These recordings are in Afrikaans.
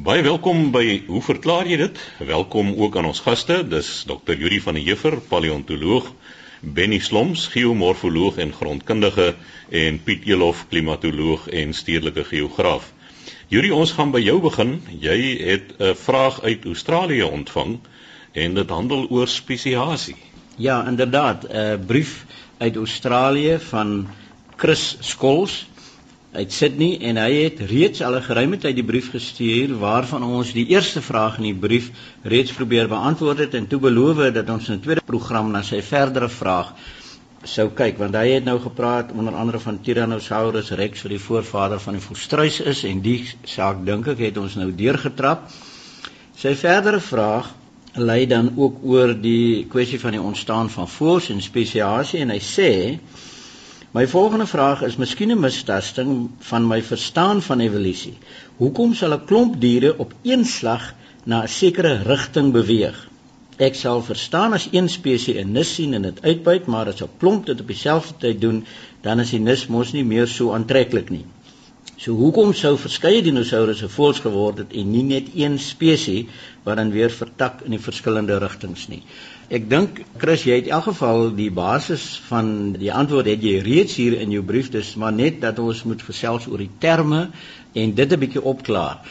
Baie welkom by Hoe verklaar jy dit? Welkom ook aan ons gaste. Dis Dr. Yuri van der Heever, paleontoloog, Benny Sloms, geomorfoloog en grondkundige en Piet Elof, klimatoloog en stedelike geograaf. Yuri, ons gaan by jou begin. Jy het 'n vraag uit Australië ontvang en dit handel oor spesiasie. Ja, inderdaad, 'n brief uit Australië van Chris Skols uit Sydney en hy het reeds al 'n geruime tyd die brief gestuur waarvan ons die eerste vraag in die brief reeds probeer beantwoord het en toe beloof het dat ons in 'n tweede program na sy verdere vraag sou kyk want hy het nou gepraat onder andere van Tyrannosaurus rex wat die voorvader van die volstruis is en die saak dink ek het ons nou deurgetrap. Sy verdere vraag lei dan ook oor die kwessie van die ontstaan van voëls en spesiasie en hy sê My volgende vraag is miskien 'n mistasting van my verstaan van evolusie. Hoekom sal 'n klomp diere op een slag na 'n sekere rigting beweeg? Ek sal verstaan as een spesies 'n nis sien en dit uitbuit, maar as 'n klomp dit op dieselfde tyd doen, dan is die nis mos nie meer so aantreklik nie. So hoekom sou verskeie dinosourusse voels geword het en nie net een spesies wat dan weer vertak in die verskillende rigtings nie? Ek dink Chris, jy het in elk geval die basis van die antwoord het jy reeds hier in jou brief, dis maar net dat ons moet gesels oor die terme en dit 'n bietjie opklaar.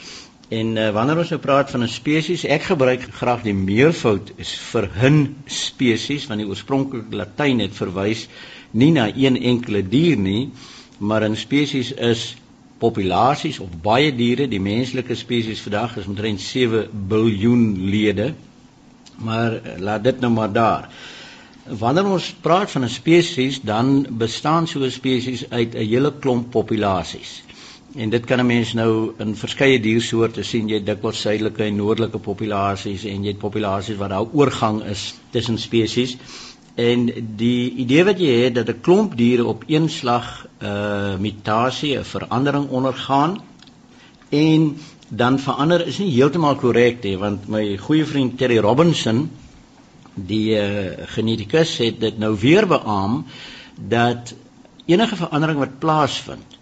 En uh, wanneer ons nou praat van 'n spesies, ek gebruik graag die meervoud is vir 'n spesies want die oorspronklike Latyn het verwys nie na een enkele dier nie, maar 'n spesies is populasies of baie diere. Die menslike spesies vandag is omtrent 7 miljard lede maar eh, laat dit nou maar daar. Wanneer ons praat van 'n spesies, dan bestaan so 'n spesies uit 'n hele klomp populasies. En dit kan 'n mens nou in verskeie diersoorte sien. Jy het dikwels suidelike en noordelike populasies en jy het populasies waar daar oorgang is tussen spesies. En die idee wat jy het dat 'n klomp diere op een slag 'n uh, mutasie, 'n verandering ondergaan en dan verander is nie heeltemal korrek nie want my goeie vriend Terry Robinson die uh, genetikus het dit nou weer beamoen dat enige verandering wat plaasvind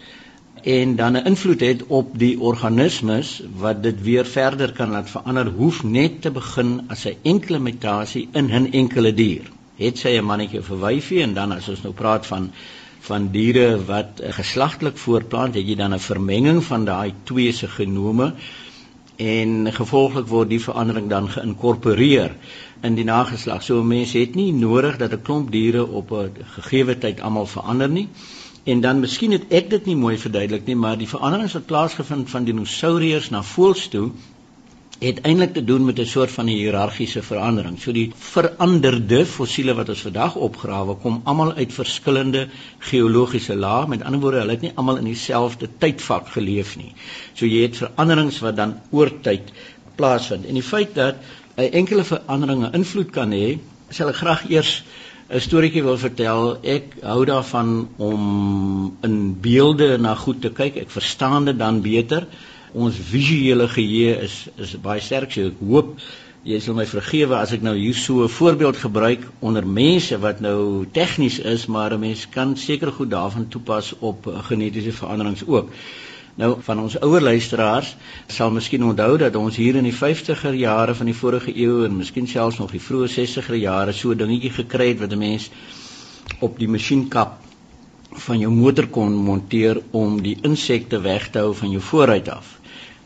en dan 'n invloed het op die organismes wat dit weer verder kan laat verander hoef net te begin as 'n enkele mutasie in 'n enkele dier. Het sy 'n mannetjie of 'n wyfie en dan as ons nou praat van van diere wat uh, geslagtelik voortplant, het jy dan 'n vermenging van daai twee se genome en gevolglik word die verandering dan geïnkorporeer in die nageslag. So mense het nie nodig dat 'n klomp diere op 'n gegeewe tyd almal verander nie. En dan miskien het ek dit nie mooi verduidelik nie, maar die veranderings wat plaasgevind van dinosourus na voëls toe het eintlik te doen met 'n soort van hiërargiese verandering. So die veranderde fossiele wat ons vandag opgrawe kom almal uit verskillende geologiese lae. Met ander woorde, hulle het nie almal in dieselfde tydvak geleef nie. So jy het veranderings wat dan oor tyd plaasvind. En die feit dat 'n enkele verandering 'n invloed kan hê, sal ek graag eers 'n storieetjie wil vertel. Ek hou daarvan om in beelde na goed te kyk. Ek verstaan dit dan beter ons visuele geheue is is baie sterk so ek hoop jy sal my vergewe as ek nou hier so 'n voorbeeld gebruik onder mense wat nou tegnies is maar 'n mens kan seker goed daarvan toepas op genetiese veranderings ook nou van ons ouer luisteraars sal miskien onthou dat ons hier in die 50er jare van die vorige eeu en miskien selfs nog die vroeë 60er jare so 'n dingetjie gekry het wat 'n mens op die masjienkap van jou motor kon monteer om die insekte weg te hou van jou vooruit af.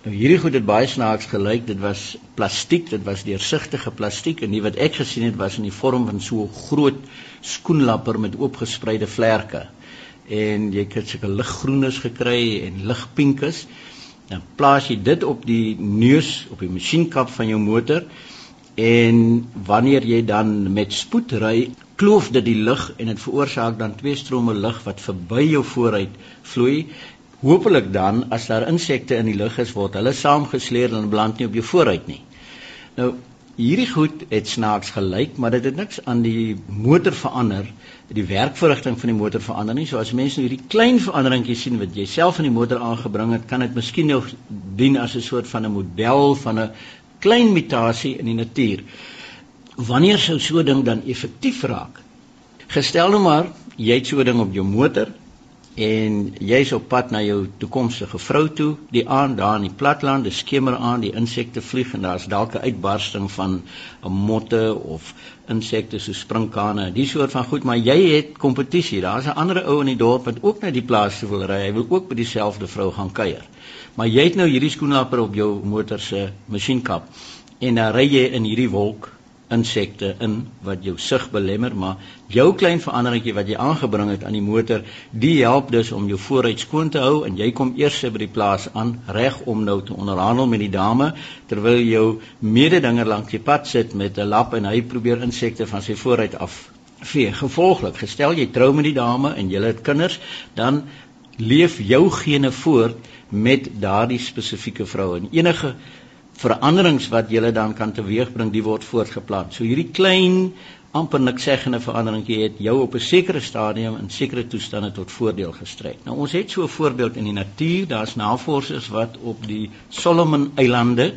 Nou hierdie goed het baie snaaks gelyk. Dit was plastiek, dit was deursigtige plastiek en nie wat ek gesien het was in die vorm van so 'n groot skoenlapper met oopgespreide vlerke. En jy het sulke liggroenes gekry en ligpinkes. Dan plaas jy dit op die neus op die masjienkap van jou motor en wanneer jy dan met spoed ry, kloof dit die lug en dit veroorsaak dan twee strome lug wat verby jou vooruit vloei Hoopelik dan as daar insekte in die lug is word hulle saamgesleer en beland nie op jou vooruit nie. Nou hierdie goed het snaaks gelyk, maar dit het niks aan die motor verander, die werkverrigting van die motor verander nie. So as mense nou hierdie klein veranderingkies sien wat jy self in die motor aangebring het, kan dit miskien nog dien as 'n soort van 'n model van 'n klein mutasie in die natuur. Wanneer sou so 'n ding dan effektief raak? Gestel nou maar jy het so 'n ding op jou motor en jy's op pad na jou toekomstige vrou toe. Die aand daar in die platland die skemer aan die insekte vlieg en daar's dalk 'n uitbarsting van 'n motte of insekte so sprinkane die soort van goed maar jy het kompetisie daar's 'n ander ou in die dorp wat ook na die plaas toe wil ry. Hy wil ook by dieselfde vrou gaan kuier. Maar jy het nou hierdie skoenlapper op jou motor se masjienkap en dan ry jy in hierdie wolk insekte in wat jou sig belemmer, maar jou klein veranderingkie wat jy aangebring het aan die motor, die help dus om jou vooruit skoon te hou en jy kom eers by die plaas aan reg om nou te onderhandel met die dame terwyl jou mededinger langs die pad sit met 'n lap en hy probeer insekte van sy vooruit af vee. Gevolglik, gestel jy trou met die dame en julle het kinders, dan leef jou gene voort met daardie spesifieke vrou en enige veranderings wat jy dan kan teweegbring, die word voortgeplant. So hierdie klein amper niks seggende veranderingkie het jou op 'n sekere stadium in sekere toestande tot voordeel gestrek. Nou ons het so 'n voorbeeld in die natuur, daar's navorsers wat op die Solomon eilande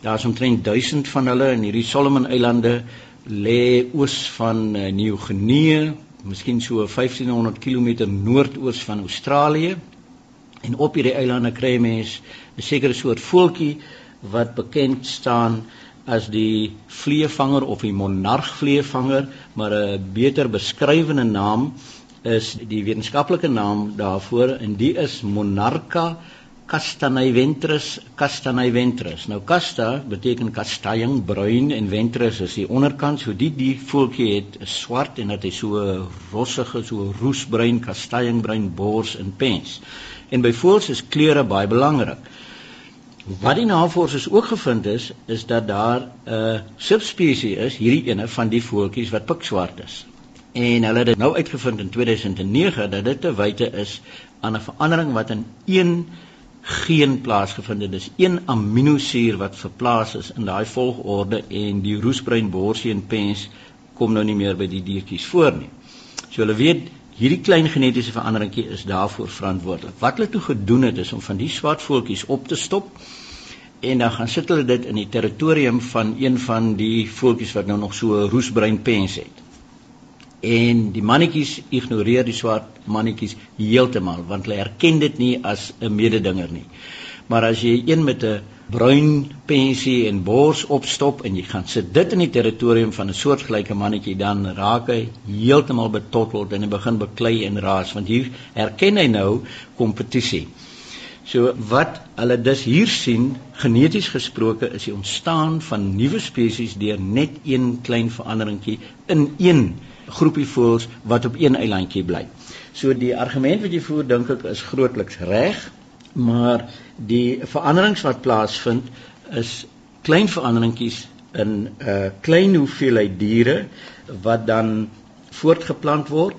daar's omtrent 1000 van hulle in hierdie Solomon eilande lê oos van uh, Nieu-Guinea, miskien so 1500 km noordoos van Australië. En op hierdie eilande kry mense 'n sekere soort voeltjie wat bekend staan as die vleevanger of die monargvleevanger, maar 'n beter beskrywende naam is die wetenskaplike naam daarvoor en die is Monarcha castaniventris castaniventris. Nou casta beteken kastanje, bruin en ventris is die onderkant, so die die voeltjie het swart en dit is so rossige, so roesbruin, kastanjebruin bors en pens. En by voëls is kleure baie belangrik. Wat die navorsers ook gevind is, is dat daar 'n subspesies is, hierdie ene van die voeltjies wat pikswart is. En hulle het dit nou uitgevind in 2009 dat dit te wyte is aan 'n verandering wat in een geen plaasgevind het. Dis een aminosuur wat verplaas is in daai volgorde en die roesbruin borsie en pens kom nou nie meer by die diertjies voor nie. So hulle weet hierdie klein genetiese veranderingkie is daarvoor verantwoordelik. Wat hulle toe gedoen het is om van die swart voeltjies op te stop en dan gaan sit hulle dit in die territorium van een van die voeltjies wat nou nog so roesbruin pens het. En die mannetjies ignoreer die swart mannetjies heeltemal want hulle erken dit nie as 'n mededinger nie. Maar as jy een met 'n bruin pensie en bors opstop en jy gaan sit dit in die territorium van 'n soortgelyke mannetjie dan raak hy heeltemal betotteld en hy begin beklei en raas want hier erken hy nou kompetisie. So wat hulle dus hier sien geneties gesproke is die ontstaan van nuwe spesies deur net een klein veranderingkie in een groepie voëls wat op een eilandjie bly. So die argument wat jy voer dink ek is grootliks reg maar die veranderings wat plaasvind is klein veranderingkies in 'n uh, klein hoeveelheid diere wat dan voortgeplant word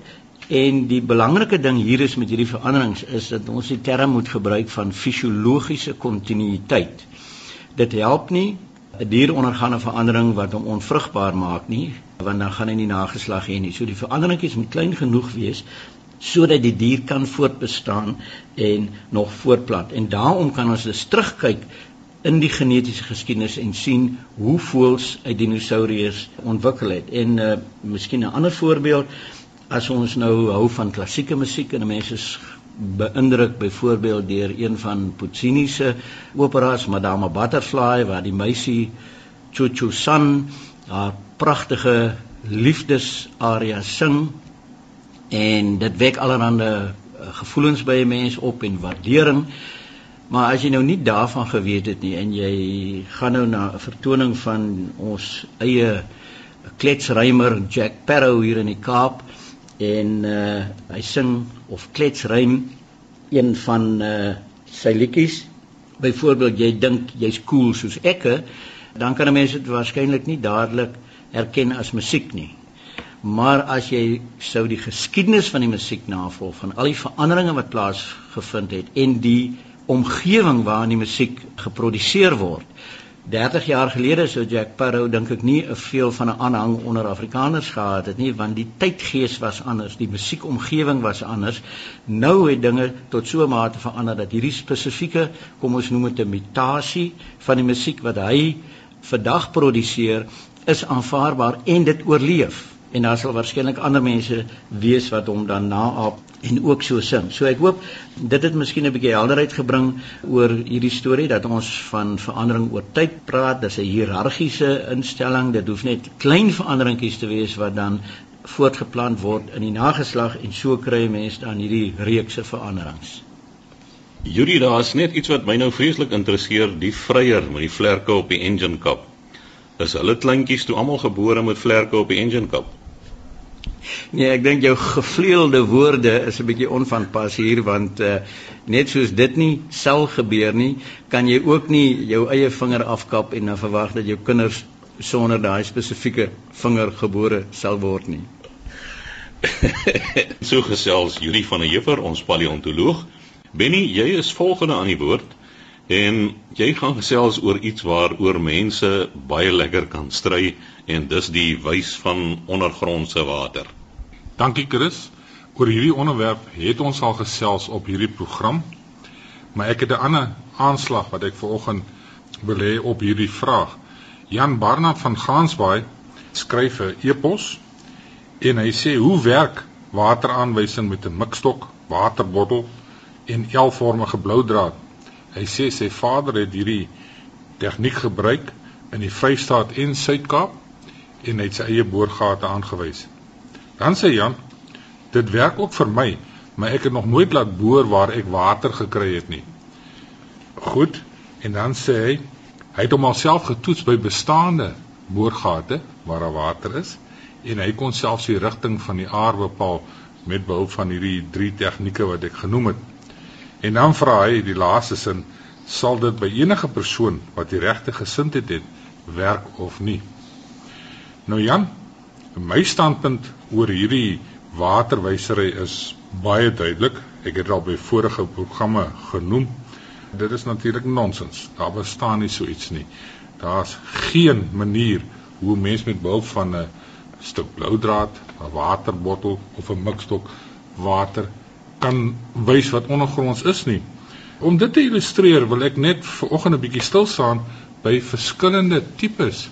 en die belangrike ding hier is met hierdie veranderings is dat ons die term moet gebruik van fisiologiese kontinuïteit. Dit help nie 'n dier ondergaan 'n verandering wat hom onvrugbaar maak nie want dan gaan hy nie nageslag hê nie. So die veranderingkies moet klein genoeg wees sodat die dier kan voortbestaan en nog voortplant. En daarom kan ons dus terugkyk in die genetiese geskiedenis en sien hoe voëls uit dinosourus ontwikkel het. En uh miskien 'n ander voorbeeld as ons nou hou van klassieke musiek en mense is beïndruk byvoorbeeld deur een van Puccini se operas Madama Butterfly waar die meisie Chuchu San haar pragtige liefdesaria sing en dit wek allerhande uh, gevoelens by 'n mens op en waardering. Maar as jy nou nie daarvan geweet het nie en jy gaan nou na 'n vertoning van ons eie kletsrymer Jack Parow hier in die Kaap en uh, hy sing of kletsrym een van uh, sy liedjies. Byvoorbeeld jy dink jy's cool soos ek, dan kan 'n mens dit waarskynlik nie dadelik herken as musiek nie. Maar as jy sou die geskiedenis van die musiek navolg van al die veranderinge wat plaasgevind het en die omgewing waarin die musiek geproduseer word. 30 jaar gelede sou Jack Parow dink ek nie 'n veel van 'n aanhang onder Afrikaners gehad het nie want die tydgees was anders, die musiekomgewing was anders. Nou het dinge tot so 'n mate verander dat hierdie spesifieke, kom ons noem dit 'n mutasie van die musiek wat hy vandag produseer is aanvaarbaar en dit oorleef en daar sal waarskynlik ander mense wees wat hom dan naap en ook so sing. So ek hoop dit het miskien 'n bietjie helderheid gebring oor hierdie storie dat ons van verandering oor tyd praat. Dis 'n hiërargiese instelling. Dit hoef net klein veranderingkies te wees wat dan voortgeplant word in die nageslag en so kry mense dan hierdie reekse veranderings. Julie, daar is net iets wat my nou vreeslik interesseer, die vryer met die vlerke op die engine kap. Is hulle kleintjies toe almal gebore met vlerke op die engine kap? Nee, ek dink jou gevleelde woorde is 'n bietjie onvanpas hier want uh, net soos dit nie sal gebeur nie, kan jy ook nie jou eie vinger afkap en dan verwag dat jou kinders sonder daai spesifieke vinger gebore sal word nie. so gesels Julie van der Heever, ons paleontoloog. Benny, jy is volgende aan die woord en jy gaan gesels oor iets waaroor mense baie lekker kan stry en dis die wys van ondergrondse water. Dankie Chris. Oor hierdie onderwerp het ons al gesels op hierdie program. Maar ek het 'n ander aanslag wat ek vanoggend wil hê op hierdie vraag. Jan Barnard van Gansbaai skryf 'n e-pos en hy sê hoe werk wateraanwysing met 'n mikstok, waterbottel en L-vormige blou draad? Hy sê sy vader het hierdie tegniek gebruik in die Vrystaat en Suid-Kaap en hy het sy eie boorgate aangewys. Dan sê Jan, dit werk ook vir my, maar ek het nog nooit laat boor waar ek water gekry het nie. Goed, en dan sê hy hy het hom alself getoets by bestaande boorgate waar daar water is en hy kon selfs die rigting van die aar bepaal met behulp van hierdie drie tegnieke wat ek genoem het. En dan vra hy die laaste sin, sal dit by enige persoon wat die regte gesindheid het, werk of nie? Nou Jan, my standpunt oor hierdie waterwysery is baie duidelik. Ek het al by vorige programme genoem. Dit is natuurlik nonsens. Daar bestaan nie so iets nie. Daar's geen manier hoe mens met behulp van 'n stuk blou draad, 'n waterbottel of 'n mikstok water kan wys wat ondergronds is nie. Om dit te illustreer, wil ek net vir oggend 'n bietjie stil staan by verskillende tipes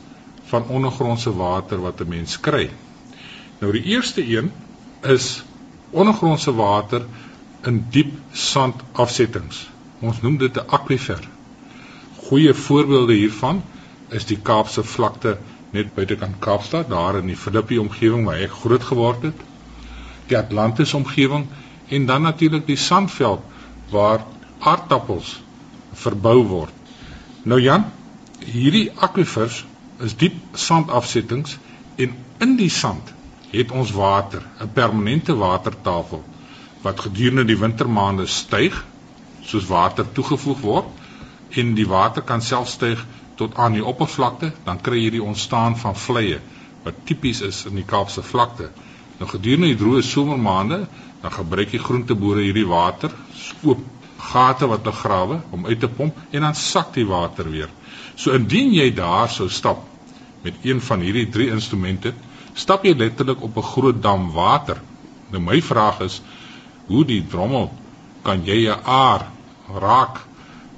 van ondergrondse water wat 'n mens kry. Nou die eerste een is ondergrondse water in diep sandafsettings. Ons noem dit 'n akwifer. Goeie voorbeelde hiervan is die Kaapse vlakte net buitekant Kaapstad, daar in die Filippie omgewing waar ek groot geword het. Die Atlantis omgewing en dan natuurlik die sandveld waar aardappels verbou word. Nou Jan, hierdie akwifers is diep sandafsettings en in die sand het ons water, 'n permanente watertafel wat gedurende die wintermaande styg soos water toegevoeg word en die water kan self styg tot aan die oppervlakte, dan kry jy die ontstaan van vleye wat tipies is in die Kaapse vlakte. Nou gedurende die droë somermaande dan gebruik die groenteboere hierdie water, oop gate wat hulle grawe om uit te pomp en dan sak die water weer. So indien jy daar sou stap met een van hierdie drie instrumente, stap jy letterlik op 'n groot dam water. Nou my vraag is, hoe die drommel kan jy 'n aar raak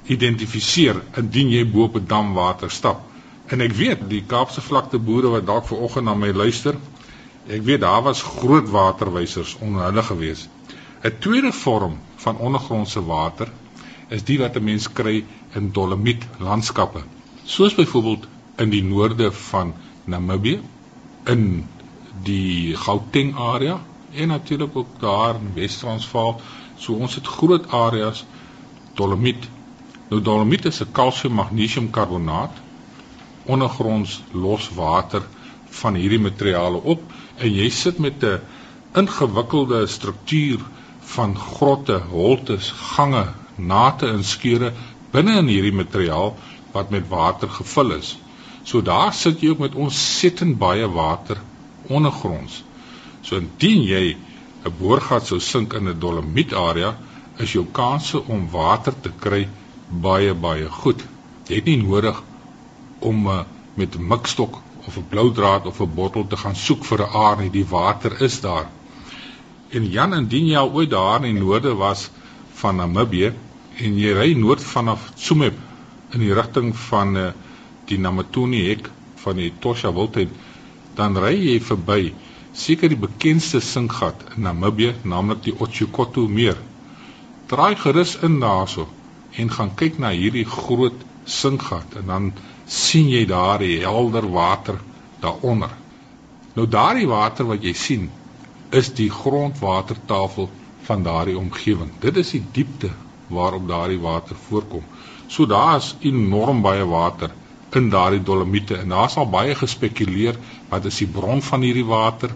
identifiseer indien jy bo op 'n dam water stap? En ek weet die Kaapse vlakte boere wat dalk ver oggend na my luister, Ek weet daar was groot waterwysers onder hulle gewees. 'n Tweede vorm van ondergrondse water is die wat 'n mens kry in dolomiet landskappe. Soos byvoorbeeld in die noorde van Namibië, in die Gauteng area en natuurlik ook daar in Wes-Transvaal. So ons het groot areas dolomiet. Nou dolomiet is 'n kalsium magnesium karbonaat ondergronds los water van hierdie materiale op en jy sit met 'n ingewikkelde struktuur van grotte, holtes, gange, nate en skeure binne in hierdie materiaal wat met water gevul is. So daar sit jy ook met ontsettend baie water ondergronds. So indien jy 'n boorgat sou sink in 'n dolomiet area, is jou kanse om water te kry baie baie goed. Jy het nie nodig om uh, met mikstok of 'n blou draad of 'n bottel te gaan soek vir 'n aar nie, die water is daar. En Jan, indien jy al ooit daar in die noorde was van Namibië en jy ry noord vanaf Tsumeb in die rigting van die Namatuni hek van die Tosha Wildtuin, dan ry jy verby seker die bekendste sinkgat in Namibië, naamlik die Otjikoto meer. Draai gerus in daarso en gaan kyk na hierdie groot sinkgat en dan sien jy daar die helder water daaronder. Nou daardie water wat jy sien is die grondwatertafel van daardie omgewing. Dit is die diepte waarop daardie water voorkom. So daar's enorm baie water in daardie dolomiete en daar's al baie gespekuleer wat is die bron van hierdie water?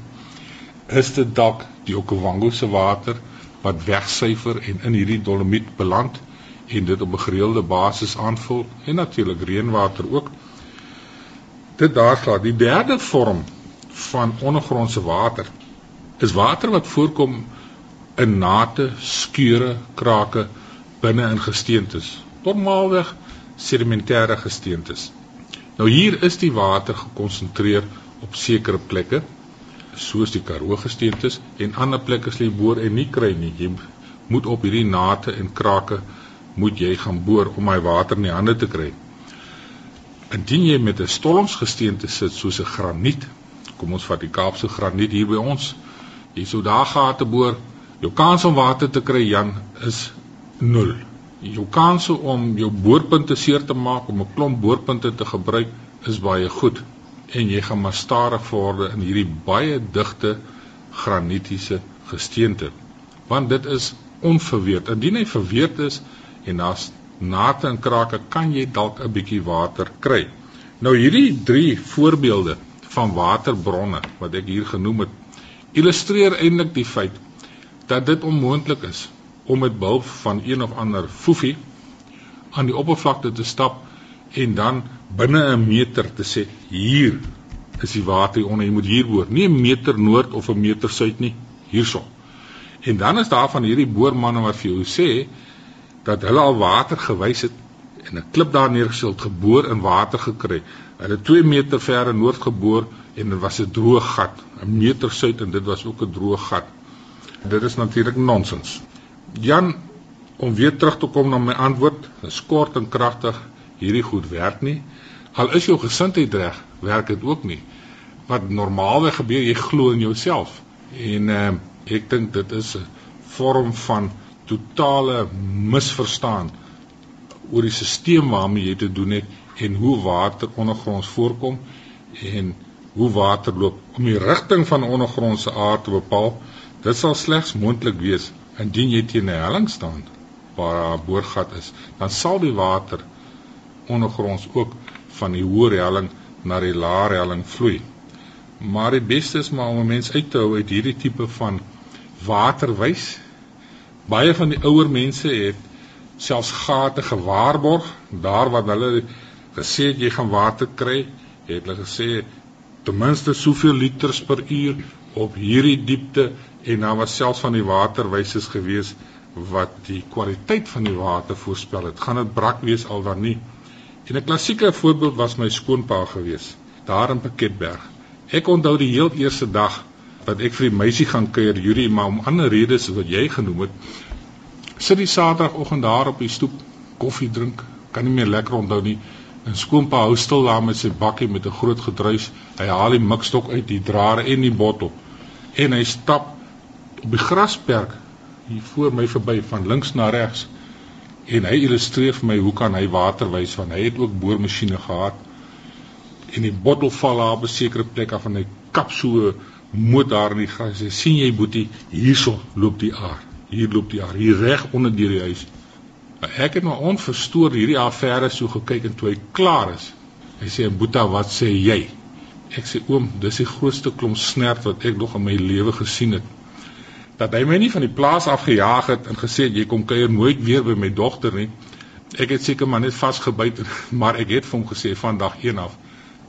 Is dit dalk die Okavango se water wat wegsyfer en in hierdie dolomiet beland en dit op 'n gereelde basis aanvul en natuurlik reënwater ook. Dit daar slaat die derde vorm van ondergrondse water is water wat voorkom in nate, skeure, krake binne in gesteentes. Normaalweg sedimentêre gesteentes. Nou hier is die water gekonsentreer op sekere plekke soos die Karoo gesteentes en ander plekke sê boor en nie kry nie. Jy moet op hierdie nate en krake moet jy gaan boor om my water in die hande te kry. Indien jy met 'n stolmsgesteente sit soos 'n graniet, kom ons vat die Kaapse graniet hier by ons. Jy sou daar gate boor, jou kans om water te kry Jan is 0. Jou kans om jou boorpunte seer te maak om 'n klomp boorpunte te gebruik is baie goed en jy gaan maar stadig vorder in hierdie baie digte granietiese gesteente want dit is onverweerd. Indien hy verweerd is en daar's nate en krake, kan jy dalk 'n bietjie water kry. Nou hierdie 3 voorbeelde van waterbronne wat ek hier genoem het, illustreer eintlik die feit dat dit onmoontlik is om met behulp van een of ander foefie aan die oppervlakte te stap en dan binne 'n meter te sê hier is die water onder jy moet hier boor. Nie 'n meter noord of 'n meter suid nie hierso. En dan is daar van hierdie boormanne wat vir jou sê dat hulle al water gewys het en 'n klip daar neergestel geboor in water gekry. Hulle 2 meter ver in noord geboor en dit was 'n droë gat 'n meter suid en dit was ook 'n droë gat. Dit is natuurlik nonsens. Jan om weer terug te kom na my antwoord is kort en kragtig hierdie goed werk nie. Al is jou gesindheid reg werk dit ook nie. Wat normaalweg gebeur jy glo in jouself. En uh, ek dink dit is 'n vorm van totale misverstaan oor die stelsel waarmee jy te doen het en hoe water ondergronds voorkom en hoe water loop om die rigting van ondergrondse aard te bepaal. Dit sal slegs moontlik wees indien jy teen 'n helling staan waar 'n boorgat is. Dan sal die water ondergronds ook van die hoër helling na die laer helling vloei. Maar die beste is maar om 'n mens uit te hou uit hierdie tipe van waterwys baie van die ouer mense het selfs gate gewaarborg. Daar waar hulle gesê het jy gaan water kry het hulle gesê ten minste soveel liters per uur op hierdie diepte. En daar was selfs van die waterwysers gewees wat die kwaliteit van die water voorspel het. Gaan dit brak wees al dan nie? En 'n klassieke voorbeeld was my skoonpa gewees daar in Piketberg. Ek onthou die heel eerste dag wat ek vir die meisie gaan kuier Yuri maar om ander redes wat jy genoem het sit die saterdagoggend daar op die stoep koffie drink kan nie meer lekker onthou nie en skoonpa hou stil daar met sy bakkie met 'n groot gedruis hy haal die mikstok uit die drade en die bottel en hy stap op die grasperk hier voor my verby van links na regs en hy illustreer vir my hoe kan hy water wys want hy het ook boormasjiene gehad en die bottel val daar op 'n sekere plek af en hy kap so moet daar in die gras sê sien jy boetie hierso loop die aar. Hier loop die aar. Hier reg onder deur die huis ek het maar onverstoor hierdie affære so gekyk en toe hy klaar is. Hy sê boeta wat sê jy? Ek sê oom dis die grootste klomp snert wat ek nog in my lewe gesien het. Dat hy my nie van die plaas af gejaag het en gesê jy kom kuier nooit weer by my dogter nie. Ek het seker maar net vasgebyt maar ek het vir hom gesê van dag 1 af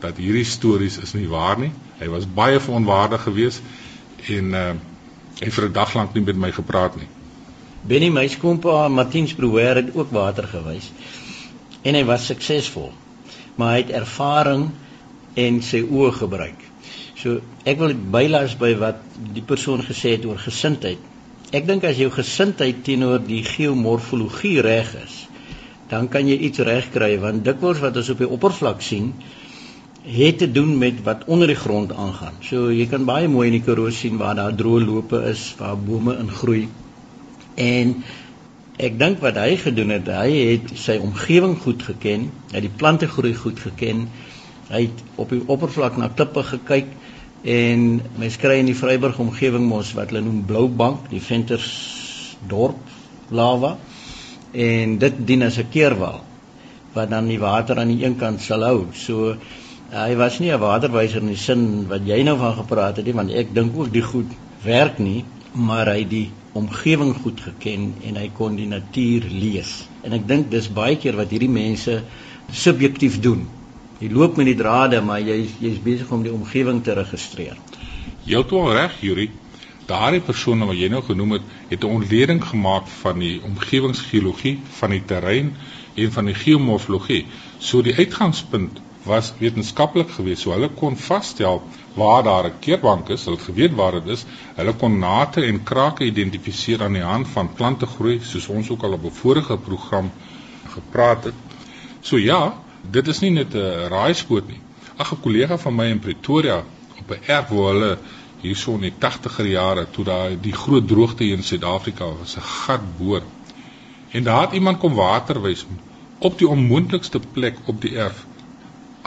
dat hierdie stories is nie waar nie. Hy was baie veronwaardig geweest en uh hy vir 'n dag lank nie met my gepraat nie. Benny my skoonpa Martiens Brouwer het ook water gewys en hy was suksesvol. Maar hy het ervaring en sy oë gebruik. So ek wil bylas by wat die persoon gesê het oor gesindheid. Ek dink as jou gesindheid teenoor die geomorfologie reg is, dan kan jy iets regkry want dikwels wat ons op die oppervlak sien, het te doen met wat onder die grond aangaan. So jy kan baie mooi in die Karoo sien waar daar droë lope is, waar bome ingroei. En ek dink wat hy gedoen het, hy het sy omgewing goed geken, hy het die plante groei goed geken. Hy het op die oppervlak na klippe gekyk en mense kry in die Vryburg omgewing mos wat hulle noem blou bank, die Venters dorp lava en dit dien as 'n keerwal wat dan die water aan die een kant sal hou. So hy was nie 'n waterwyser in die sin wat jy nou van gepraat het nie, want ek dink ook die goed werk nie, maar hy die omgewing goed geken en hy kon die natuur lees. En ek dink dis baie keer wat hierdie mense subjektief doen. Jy loop met die drade, maar jy jy's besig om die omgewing te registreer. Heeltemal reg, Yuri. Daardie persone wat jy nou genoem het, het 'n ontleding gemaak van die omgewingsgeologie, van die terrein en van die geomorfologie. So die uitgangspunt was wetenskaplik geweest. So hulle kon vasstel waar daar 'n keerbank is, hulle geweet waar dit is. Hulle kon nate en krake identifiseer aan die hand van plante groei, soos ons ook al op 'n vorige program gepraat het. So ja, dit is nie net 'n raaispoot nie. Ag 'n kollega van my in Pretoria op 'n erf waar hulle hierso in die 80er jare toe daai die groot droogte in Suid-Afrika was 'n gat boor. En daar het iemand kom water wys op die onmoontlikste plek op die erf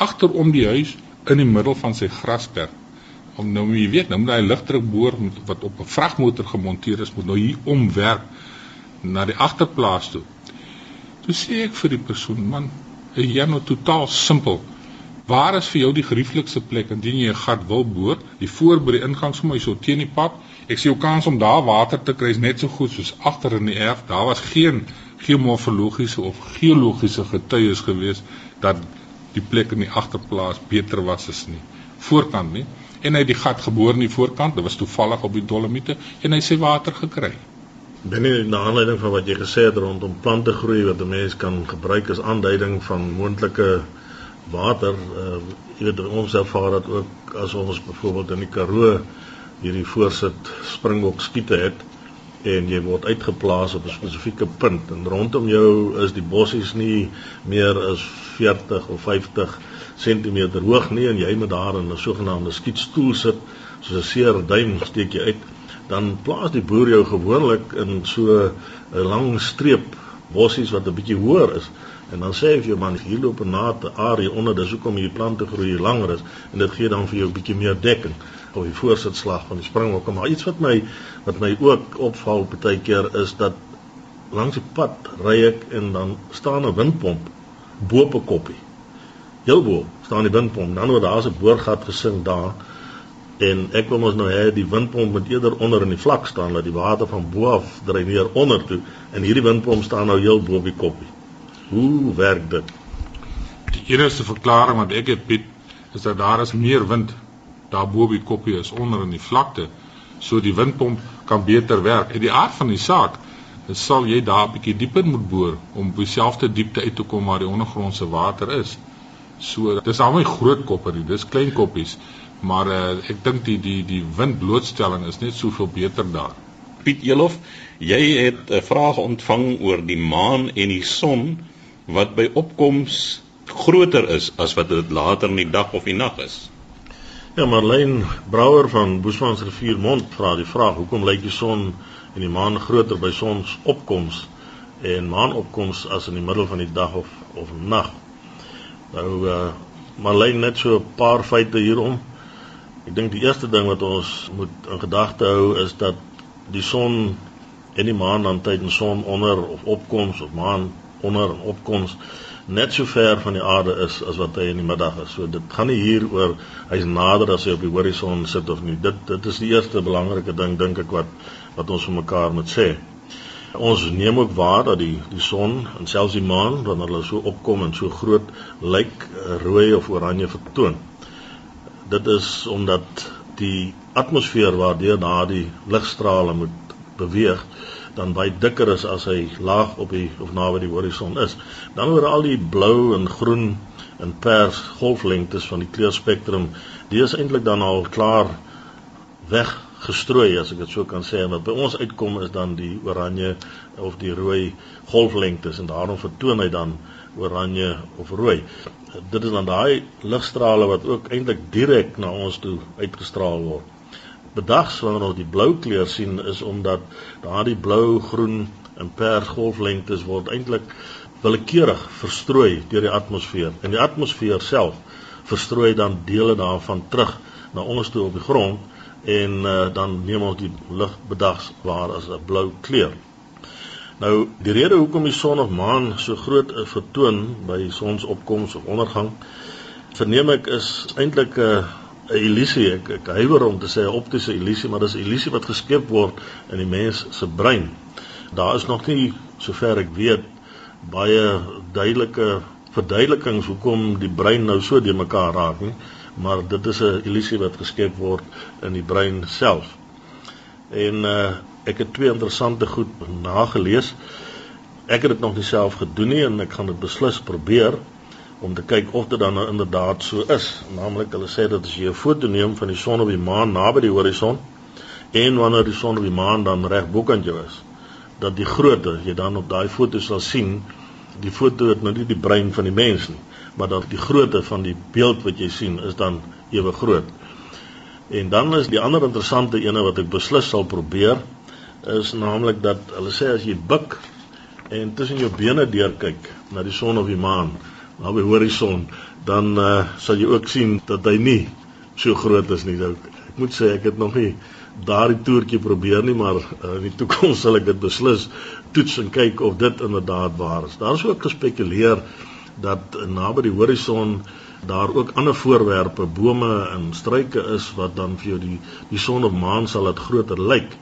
agterom die huis in die middel van sy grasperk. Om nou jy weet, nou moet hy ligdrukboor wat op 'n vragmotor gemonteer is, moet nou hier omwerk na die agterplaas toe. Toe sê ek vir die persoon, man, jy nou totaal simpel. Waar is vir jou die gerieflikste plek indien jy 'n gat wil boor? Die voor by die ingang sommer so teen die pad. Ek sien jou kans om daar water te kry is net so goed soos agter in die erf. Daar was geen geomorfologiese of geologiese getuies gewees dat die plek in die agterplaas beter was as nie. Voorkant nie. En hy het die gat geboor in die voorkant. Dit was toevallig op die dolomiete. En hy sê water gekry. Binne die aanleiding van wat jy gesê het rondom plante groei wat 'n mens kan gebruik as aanduiding van moontlike water uh, jy weet ons ervaar dat ook as ons byvoorbeeld in die Karoo hierdie voorsit springbok skiete het en jy word uitgeplaas op 'n spesifieke punt. En rondom jou is die bossies nie meer as 40 of 50 cm hoog nie en jy moet daar in 'n sogenaamde skietstoel sit soos 'n seer duim steek jy uit dan plaas die boer jou gewoonlik in so 'n lang streep bossies wat 'n bietjie hoër is. En dan sê hy vir jou man hier loop 'n naad area onder dis hoekom hierdie plante groei langer is en dit gee dan vir jou 'n bietjie meer dekking op die voorsitslag van die springbokke maar iets wat my wat my ook opval baie keer is dat langs die pad ry ek en dan staan 'n windpomp bo op 'n koppie. Heel bo staan die windpomp. Dan word daar's 'n boorgat gesing daar en ek wil mos nou hê die windpomp moet eerder onder in die vlak staan dat die water van bo af dreineer onder toe en hierdie windpomp staan nou heel bo op die koppie. Hoe werk dit? Die enigste verklaring wat ek het Piet is dat daar is meer wind daar bo by koppie is onder in die vlakte so die windpomp kan beter werk. En die aard van die saak sal jy daar 'n bietjie dieper moet boor om op dieselfde diepte uit te kom waar die ondergrondse water is. So dis al my groot koppie, dis klein koppies, maar uh, ek dink die die die windblootstelling is net soveel beter daar. Piet Elof, jy het 'n vraag ontvang oor die maan en die son wat by opkoms groter is as wat dit later in die dag of die nag is. Ja, Marlene Brouwer van Boesmansrivier Mond vra die vraag: Hoekom lyk die son en die maan groter by sonsopkoms en maanopkoms as in die middel van die dag of of nag? Nou uh Marlene net so 'n paar feite hierom. Ek dink die eerste ding wat ons moet in gedagte hou is dat die son en die maan dan tydens son onder of opkoms of maan onder en opkoms net so ver van die aarde is as wat hy in die middag is. So dit gaan nie hier oor hy's nader as hy op die horison sit of nie. Dit dit is die eerste belangrike ding dink ek wat wat ons vir mekaar moet sê. Ons neem ook waar dat die die son en selfs die maan wanneer hulle so opkom en so groot lyk rooi of oranje vertoon. Dit is omdat die atmosfeer waardeur daardie ligstrale moet beweeg dan baie dikker is as hy laag op die of naby die horison is. Dan oor al die blou en groen en pers golflengtes van die kleurspektrum, die is eintlik dan al klaar weggestrooi as ek dit so kan sê. En wat by ons uitkom is dan die oranje of die rooi golflengtes en daarom vertoon hy dan oranje of rooi. Dit is dan daai ligstrale wat ook eintlik direk na ons toe uitgestraal word. Bedags wanneer ons die blou kleur sien is omdat daardie blou, groen en pers golflengtes word eintlik willekeurig verstrooi deur die atmosfeer. En die atmosfeer self verstrooi dan dele daarvan terug na ons toe op die grond en uh, dan neem ons die lig bedags waar as 'n blou kleur. Nou die rede hoekom die son of maan so groot vertoon by sonsopkoms of ondergang verneem ek is eintlik 'n uh, 'n illusie. Ek, ek huiwer om te sê 'n optiese illusie, maar dis 'n illusie wat geskep word in die mens se brein. Daar is nog nie sover ek weet baie duidelike verduidelikings hoekom die brein nou so de mekaar raak nie, maar dit is 'n illusie wat geskep word in die brein self. En uh ek het twee interessante goed nagelees. Ek het dit nog nie self gedoen nie en ek gaan dit beslis probeer om te kyk of dit dan nou inderdaad so is. Naamlik hulle sê dat as jy 'n foto neem van die son of die maan naby die horison en wanneer die son of die maan dan reg bokant jou is, dat die grootte jy dan op daai foto sal sien, die foto het nou nie die brein van die mens nie, maar dat die grootte van die beeld wat jy sien is dan ewe groot. En dan is die ander interessante ene wat ek beslis sal probeer is naamlik dat hulle sê as jy buik en tussen jou bene deur kyk na die son of die maan, na die horison, dan uh, sal jy ook sien dat hy nie so groot is nie. Nou, ek moet sê ek het nog nie daardie toertjie probeer nie, maar uh, in die toekoms sal ek dit beslis toets en kyk of dit inderdaad waar is. Daar is ook gespekuleer dat naby die horison daar ook ander voorwerpe, bome en struike is wat dan vir jou die die son of maan sal dit groter lyk.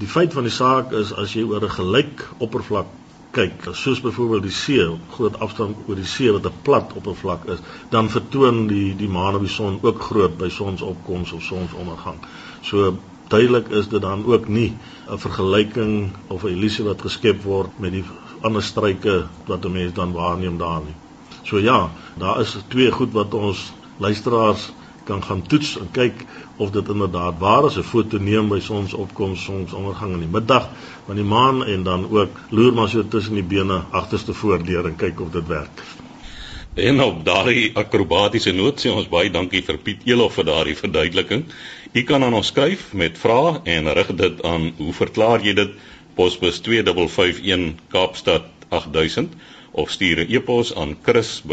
Die feit van die saak is as jy oor 'n gelyk oppervlak kyk, soos byvoorbeeld die see, groot afstand oor die see wat 'n plat oppervlak is, dan vertoon die die maan of die son ook groot by sonsopkoms of sonsondergang. So duidelik is dit dan ook nie 'n vergelyking of 'n illusie wat geskep word met die ander struike wat 'n mens dan waarneem daar nie. So ja, daar is twee goed wat ons luisteraars kan gaan toets en kyk of dit inderdaad waar is 'n foto neem by sonsopkoms, sonsondergang in die middag van die maan en dan ook loer maar so tussen die bene agterste voordeur en kyk of dit werk. En op daardie akrobatiese noot sê ons baie dankie vir Piet Elof vir daardie verduideliking. U kan aan ons skryf met vrae en rig dit aan hoe verklaar jy dit posbus 2551 Kaapstad 8000 of stuur 'n e-pos aan chris@rsg.co.za